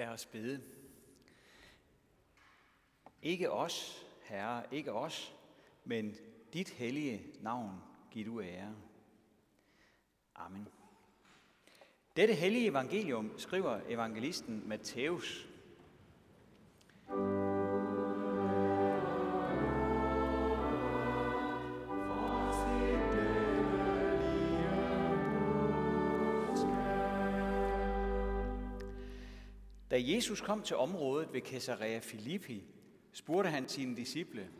Lad os bede. Ikke os, Herre, ikke os, men dit hellige navn giv du ære. Amen. Dette hellige evangelium skriver evangelisten Matthæus. Da Jesus kom til området ved Caesarea Philippi, spurgte han sine disciple,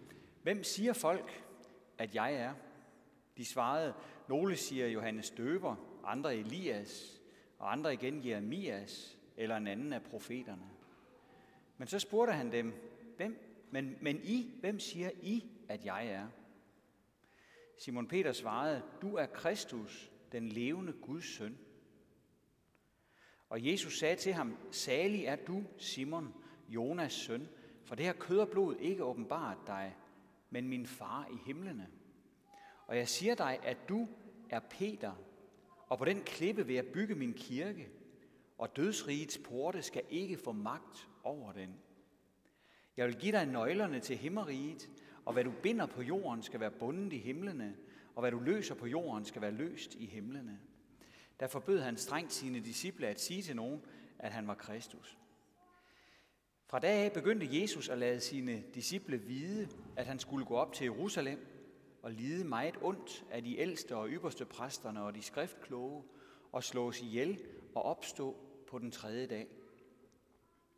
Hvem siger folk, at jeg er? De svarede, nogle siger Johannes Døber, andre Elias, og andre igen Jeremias, eller en anden af profeterne. Men så spurgte han dem, hvem, men, men I, hvem siger I, at jeg er? Simon Peter svarede, du er Kristus, den levende Guds søn. Og Jesus sagde til ham, salig er du, Simon, Jonas søn, for det her kød og blod ikke åbenbart dig, men min far i himlene. Og jeg siger dig, at du er Peter, og på den klippe vil jeg bygge min kirke, og dødsrigets porte skal ikke få magt over den. Jeg vil give dig nøglerne til himmeriget, og hvad du binder på jorden skal være bundet i himlene, og hvad du løser på jorden skal være løst i himlene. Der forbød han strengt sine disciple at sige til nogen, at han var Kristus. Fra da af begyndte Jesus at lade sine disciple vide, at han skulle gå op til Jerusalem og lide meget ondt af de ældste og ypperste præsterne og de skriftkloge og slås ihjel og opstå på den tredje dag.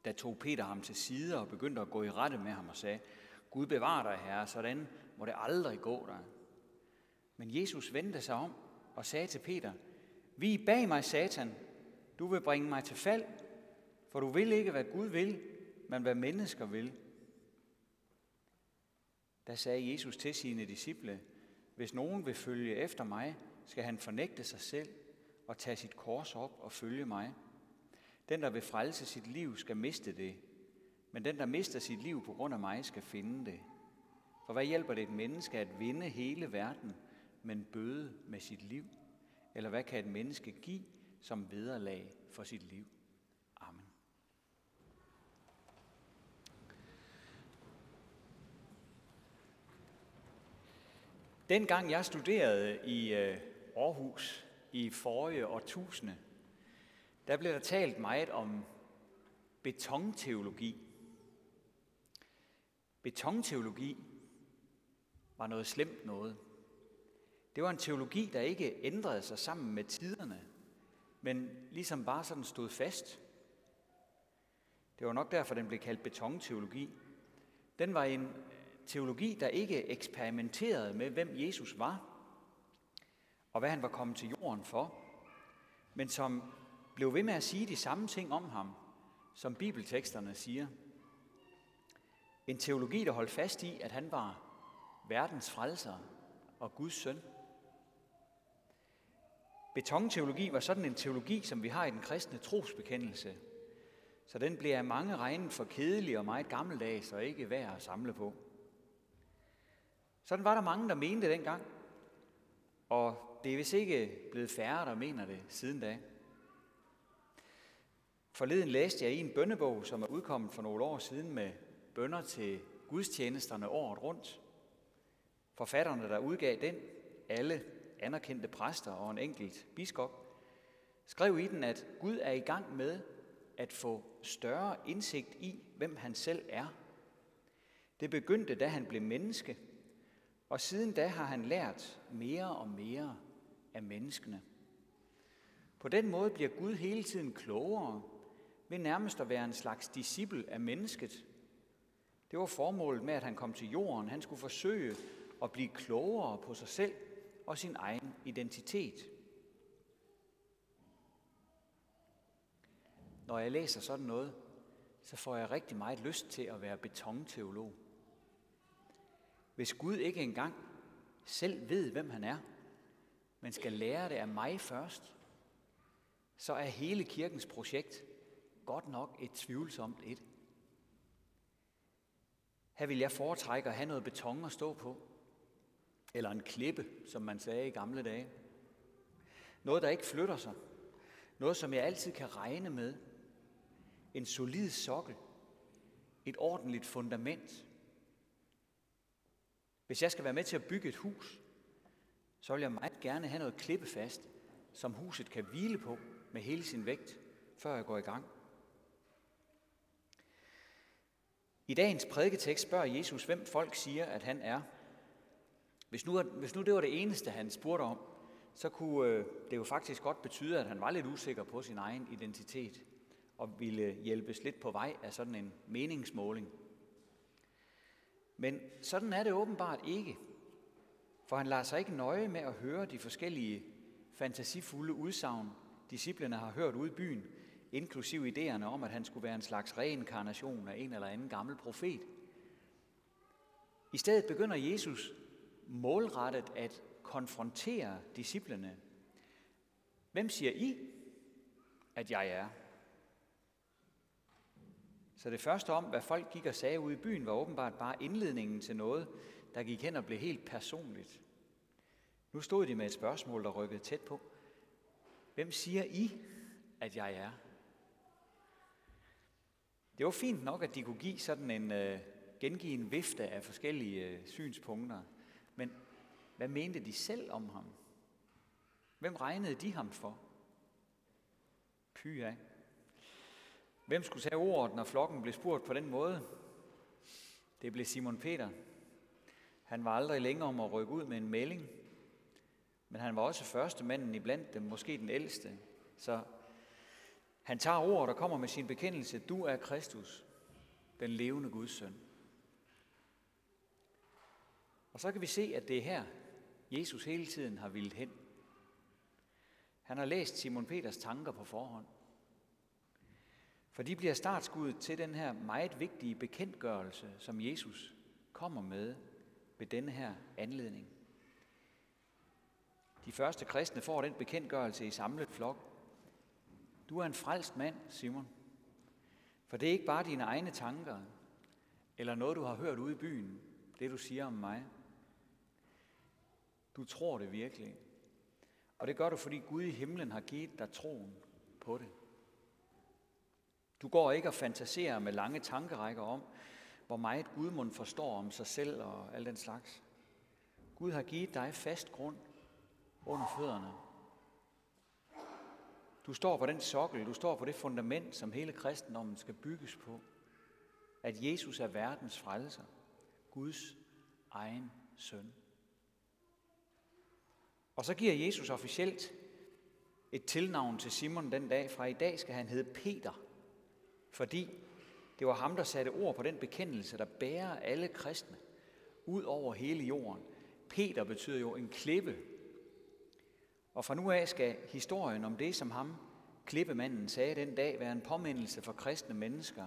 Da tog Peter ham til side og begyndte at gå i rette med ham og sagde, Gud bevar dig, herre, sådan må det aldrig gå dig. Men Jesus vendte sig om og sagde til Peter, vi bag mig, Satan, du vil bringe mig til fald, for du vil ikke, hvad Gud vil, men hvad mennesker vil. Der sagde Jesus til sine disciple, hvis nogen vil følge efter mig, skal han fornægte sig selv og tage sit kors op og følge mig. Den, der vil frelse sit liv, skal miste det, men den, der mister sit liv på grund af mig, skal finde det. For hvad hjælper det et menneske at vinde hele verden, men bøde med sit liv? Eller hvad kan et menneske give som vederlag for sit liv? Amen. Dengang jeg studerede i øh, Aarhus i forrige årtusinde, der blev der talt meget om betonteologi. Betonteologi var noget slemt noget. Det var en teologi, der ikke ændrede sig sammen med tiderne, men ligesom bare sådan stod fast. Det var nok derfor, den blev kaldt betonteologi. Den var en øh, teologi, der ikke eksperimenterede med, hvem Jesus var, og hvad han var kommet til jorden for, men som blev ved med at sige de samme ting om ham, som bibelteksterne siger. En teologi, der holdt fast i, at han var verdens frelser og Guds søn. Betonteologi var sådan en teologi, som vi har i den kristne trosbekendelse. Så den bliver af mange regnet for kedelig og meget gammeldags og ikke værd at samle på. Sådan var der mange, der mente dengang. Og det er vist ikke blevet færre, der mener det siden da. Forleden læste jeg i en bønnebog, som er udkommet for nogle år siden med bønder til gudstjenesterne året rundt. Forfatterne, der udgav den, alle anerkendte præster og en enkelt biskop, skrev i den, at Gud er i gang med at få større indsigt i, hvem han selv er. Det begyndte, da han blev menneske, og siden da har han lært mere og mere af menneskene. På den måde bliver Gud hele tiden klogere, ved nærmest at være en slags disciple af mennesket. Det var formålet med, at han kom til jorden. Han skulle forsøge at blive klogere på sig selv og sin egen identitet. Når jeg læser sådan noget, så får jeg rigtig meget lyst til at være betonteolog. Hvis Gud ikke engang selv ved, hvem han er, men skal lære det af mig først, så er hele kirkens projekt godt nok et tvivlsomt et. Her vil jeg foretrække at have noget beton at stå på. Eller en klippe, som man sagde i gamle dage. Noget, der ikke flytter sig. Noget, som jeg altid kan regne med. en solid sokkel, et ordentligt fundament. Hvis jeg skal være med til at bygge et hus, så vil jeg meget gerne have noget klippefast, som huset kan hvile på med hele sin vægt, før jeg går i gang. I dagens prædiketekst spørger Jesus, hvem folk siger, at han er. Hvis nu, hvis nu det var det eneste, han spurgte om, så kunne øh, det jo faktisk godt betyde, at han var lidt usikker på sin egen identitet og ville hjælpes lidt på vej af sådan en meningsmåling. Men sådan er det åbenbart ikke, for han lader sig ikke nøje med at høre de forskellige fantasifulde udsagn, disciplene har hørt ude i byen, inklusive idéerne om, at han skulle være en slags reinkarnation af en eller anden gammel profet. I stedet begynder Jesus målrettet at konfrontere disciplene. Hvem siger I, at jeg er? Så det første om, hvad folk gik og sagde ude i byen, var åbenbart bare indledningen til noget, der gik hen og blev helt personligt. Nu stod de med et spørgsmål, der rykkede tæt på. Hvem siger I, at jeg er? Det var fint nok, at de kunne give sådan en øh, gengive en vifte af forskellige øh, synspunkter. Men hvad mente de selv om ham? Hvem regnede de ham for? Py af. Hvem skulle tage ordet, når flokken blev spurgt på den måde? Det blev Simon Peter. Han var aldrig længere om at rykke ud med en melding, men han var også første manden iblandt dem, måske den ældste. Så han tager ordet og kommer med sin bekendelse, du er Kristus, den levende Guds søn. Og så kan vi se, at det er her, Jesus hele tiden har vildt hen. Han har læst Simon Peters tanker på forhånd. For de bliver startskuddet til den her meget vigtige bekendtgørelse, som Jesus kommer med ved denne her anledning. De første kristne får den bekendtgørelse i samlet flok. Du er en frelst mand, Simon. For det er ikke bare dine egne tanker, eller noget, du har hørt ude i byen, det du siger om mig. Du tror det virkelig. Og det gør du, fordi Gud i himlen har givet dig troen på det. Du går ikke og fantaserer med lange tankerækker om, hvor meget Gud forstår om sig selv og al den slags. Gud har givet dig fast grund under fødderne. Du står på den sokkel, du står på det fundament, som hele kristendommen skal bygges på. At Jesus er verdens frelser, Guds egen søn. Og så giver Jesus officielt et tilnavn til Simon den dag. Fra i dag skal han hedde Peter, fordi det var ham, der satte ord på den bekendelse, der bærer alle kristne ud over hele jorden. Peter betyder jo en klippe. Og fra nu af skal historien om det, som ham, klippemanden, sagde den dag, være en påmindelse for kristne mennesker.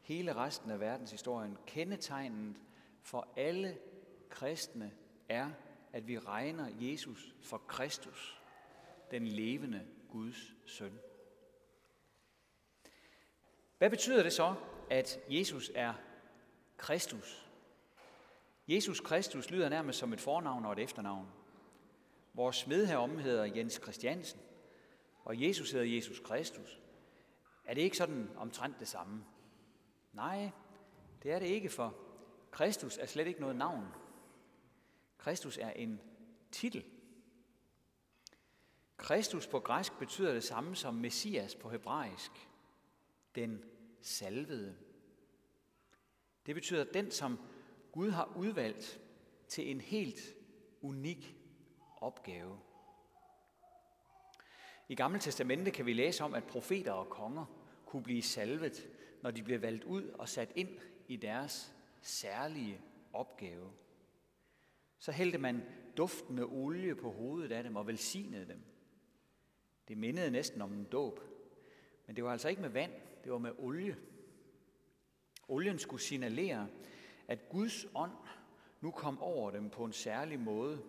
Hele resten af verdenshistorien. Kendetegnet for alle kristne er, at vi regner Jesus for Kristus, den levende Guds søn. Hvad betyder det så, at Jesus er Kristus? Jesus Kristus lyder nærmest som et fornavn og et efternavn. Vores smed herom hedder Jens Christiansen, og Jesus hedder Jesus Kristus. Er det ikke sådan omtrent det samme? Nej, det er det ikke, for Kristus er slet ikke noget navn. Kristus er en titel. Kristus på græsk betyder det samme som Messias på hebraisk. Den salvede. Det betyder den, som Gud har udvalgt til en helt unik opgave. I Gamle Testamente kan vi læse om, at profeter og konger kunne blive salvet, når de blev valgt ud og sat ind i deres særlige opgave. Så hældte man duftende olie på hovedet af dem og velsignede dem. Det mindede næsten om en dåb. Men det var altså ikke med vand, det var med olie. Olien skulle signalere, at Guds ånd nu kom over dem på en særlig måde,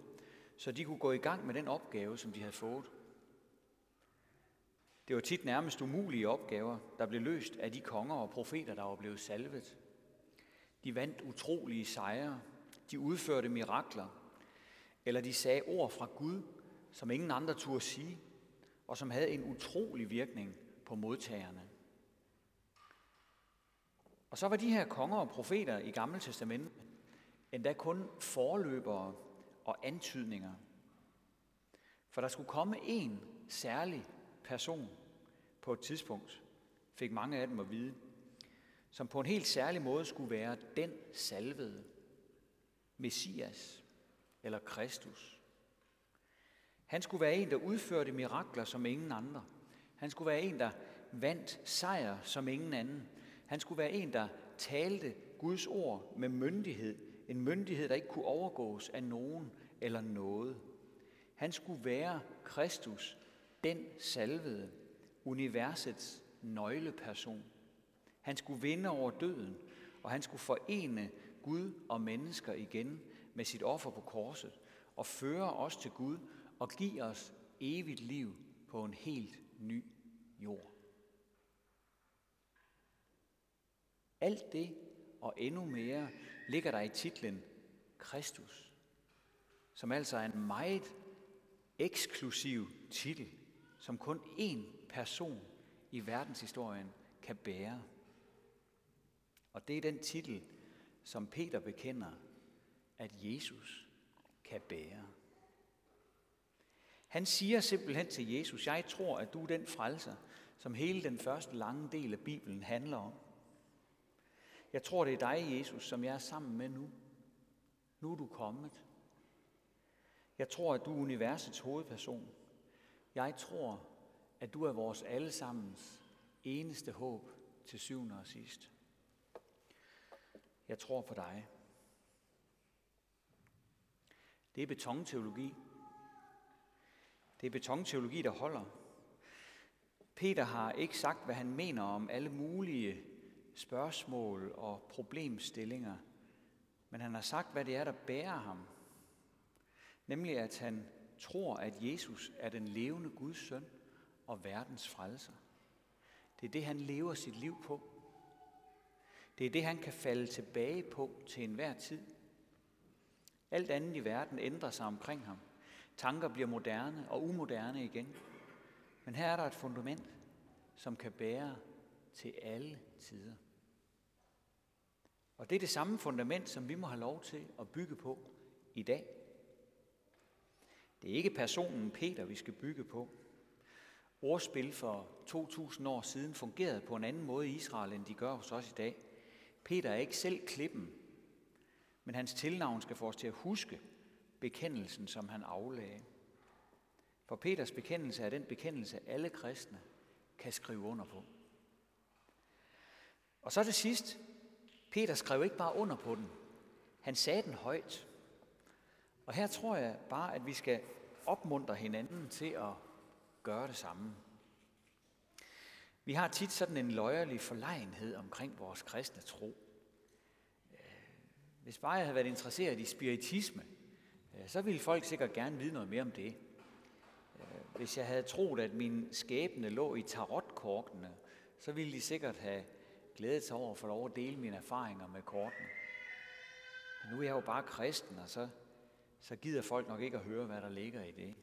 så de kunne gå i gang med den opgave, som de havde fået. Det var tit nærmest umulige opgaver, der blev løst af de konger og profeter, der var blevet salvet. De vandt utrolige sejre, de udførte mirakler, eller de sagde ord fra Gud, som ingen andre turde sige, og som havde en utrolig virkning på modtagerne. Og så var de her konger og profeter i Gamle Testament endda kun forløbere og antydninger. For der skulle komme en særlig person på et tidspunkt, fik mange af dem at vide, som på en helt særlig måde skulle være den salvede, Messias eller Kristus. Han skulle være en, der udførte mirakler som ingen andre. Han skulle være en, der vandt sejr som ingen anden. Han skulle være en, der talte Guds ord med myndighed. En myndighed, der ikke kunne overgås af nogen eller noget. Han skulle være Kristus, den salvede, universets nøgleperson. Han skulle vinde over døden, og han skulle forene Gud og mennesker igen med sit offer på korset, og føre os til Gud og give os evigt liv på en helt ny jord. Alt det og endnu mere ligger der i titlen Kristus, som altså er en meget eksklusiv titel, som kun én person i verdenshistorien kan bære. Og det er den titel, som Peter bekender, at Jesus kan bære. Han siger simpelthen til Jesus, jeg tror, at du er den frelser, som hele den første lange del af Bibelen handler om. Jeg tror, det er dig, Jesus, som jeg er sammen med nu. Nu er du kommet. Jeg tror, at du er universets hovedperson. Jeg tror, at du er vores allesammens eneste håb til syvende og sidst. Jeg tror på dig. Det er betonteologi. Det er betonteologi, der holder. Peter har ikke sagt, hvad han mener om alle mulige spørgsmål og problemstillinger, men han har sagt, hvad det er, der bærer ham. Nemlig, at han tror, at Jesus er den levende Guds søn og verdens frelser. Det er det, han lever sit liv på. Det er det, han kan falde tilbage på til enhver tid. Alt andet i verden ændrer sig omkring ham. Tanker bliver moderne og umoderne igen. Men her er der et fundament, som kan bære til alle tider. Og det er det samme fundament, som vi må have lov til at bygge på i dag. Det er ikke personen Peter, vi skal bygge på. Ordspil for 2000 år siden fungerede på en anden måde i Israel, end de gør hos os i dag. Peter er ikke selv klippen, men hans tilnavn skal få os til at huske bekendelsen, som han aflagde. For Peters bekendelse er den bekendelse, alle kristne kan skrive under på. Og så til sidst, Peter skrev ikke bare under på den, han sagde den højt. Og her tror jeg bare, at vi skal opmuntre hinanden til at gøre det samme. Vi har tit sådan en løjerlig forlegenhed omkring vores kristne tro. Øh, hvis bare jeg havde været interesseret i spiritisme, øh, så ville folk sikkert gerne vide noget mere om det. Øh, hvis jeg havde troet, at min skæbne lå i tarotkortene, så ville de sikkert have glædet sig over at få lov at dele mine erfaringer med kortene. Men nu er jeg jo bare kristen, og så, så gider folk nok ikke at høre, hvad der ligger i det.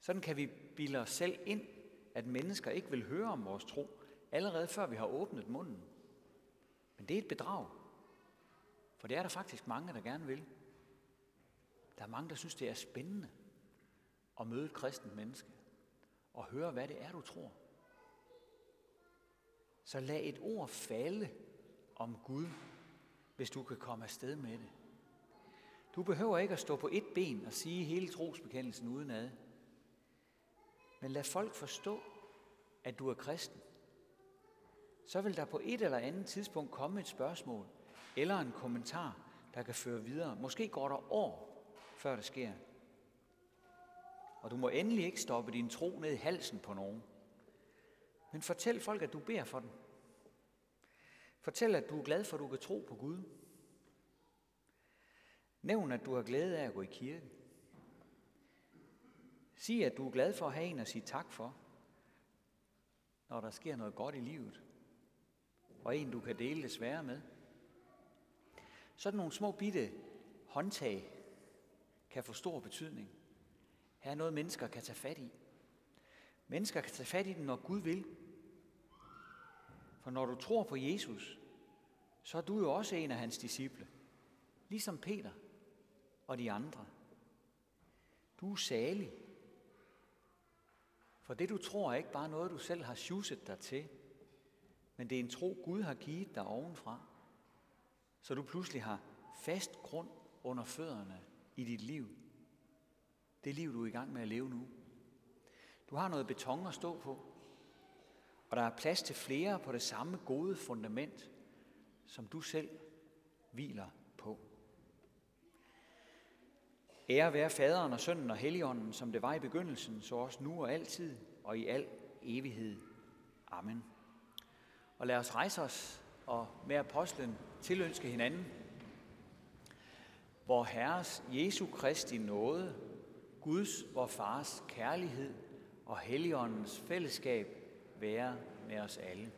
Sådan kan vi bilde os selv ind, at mennesker ikke vil høre om vores tro, allerede før vi har åbnet munden. Men det er et bedrag. For det er der faktisk mange, der gerne vil. Der er mange, der synes, det er spændende at møde et kristent menneske og høre, hvad det er, du tror. Så lad et ord falde om Gud, hvis du kan komme afsted med det. Du behøver ikke at stå på et ben og sige hele trosbekendelsen udenad. Men lad folk forstå, at du er kristen. Så vil der på et eller andet tidspunkt komme et spørgsmål eller en kommentar, der kan føre videre. Måske går der år, før det sker. Og du må endelig ikke stoppe din tro ned i halsen på nogen. Men fortæl folk, at du beder for dem. Fortæl, at du er glad for, at du kan tro på Gud. Nævn, at du har glæde af at gå i kirke. Sig, at du er glad for at have en at sige tak for, når der sker noget godt i livet, og en, du kan dele det svære med. Sådan nogle små bitte håndtag kan få stor betydning. Her er noget, mennesker kan tage fat i. Mennesker kan tage fat i den, når Gud vil. For når du tror på Jesus, så er du jo også en af hans disciple. Ligesom Peter og de andre. Du er salig. For det du tror er ikke bare noget, du selv har sjuset dig til, men det er en tro, Gud har givet dig ovenfra. Så du pludselig har fast grund under fødderne i dit liv. Det liv, du er i gang med at leve nu. Du har noget beton at stå på, og der er plads til flere på det samme gode fundament, som du selv hviler på. Ære være faderen og sønnen og helligånden, som det var i begyndelsen, så også nu og altid og i al evighed. Amen. Og lad os rejse os og med apostlen tilønske hinanden, Vor Herres Jesu Kristi nåde, Guds, vor Fars kærlighed og Helligåndens fællesskab være med os alle.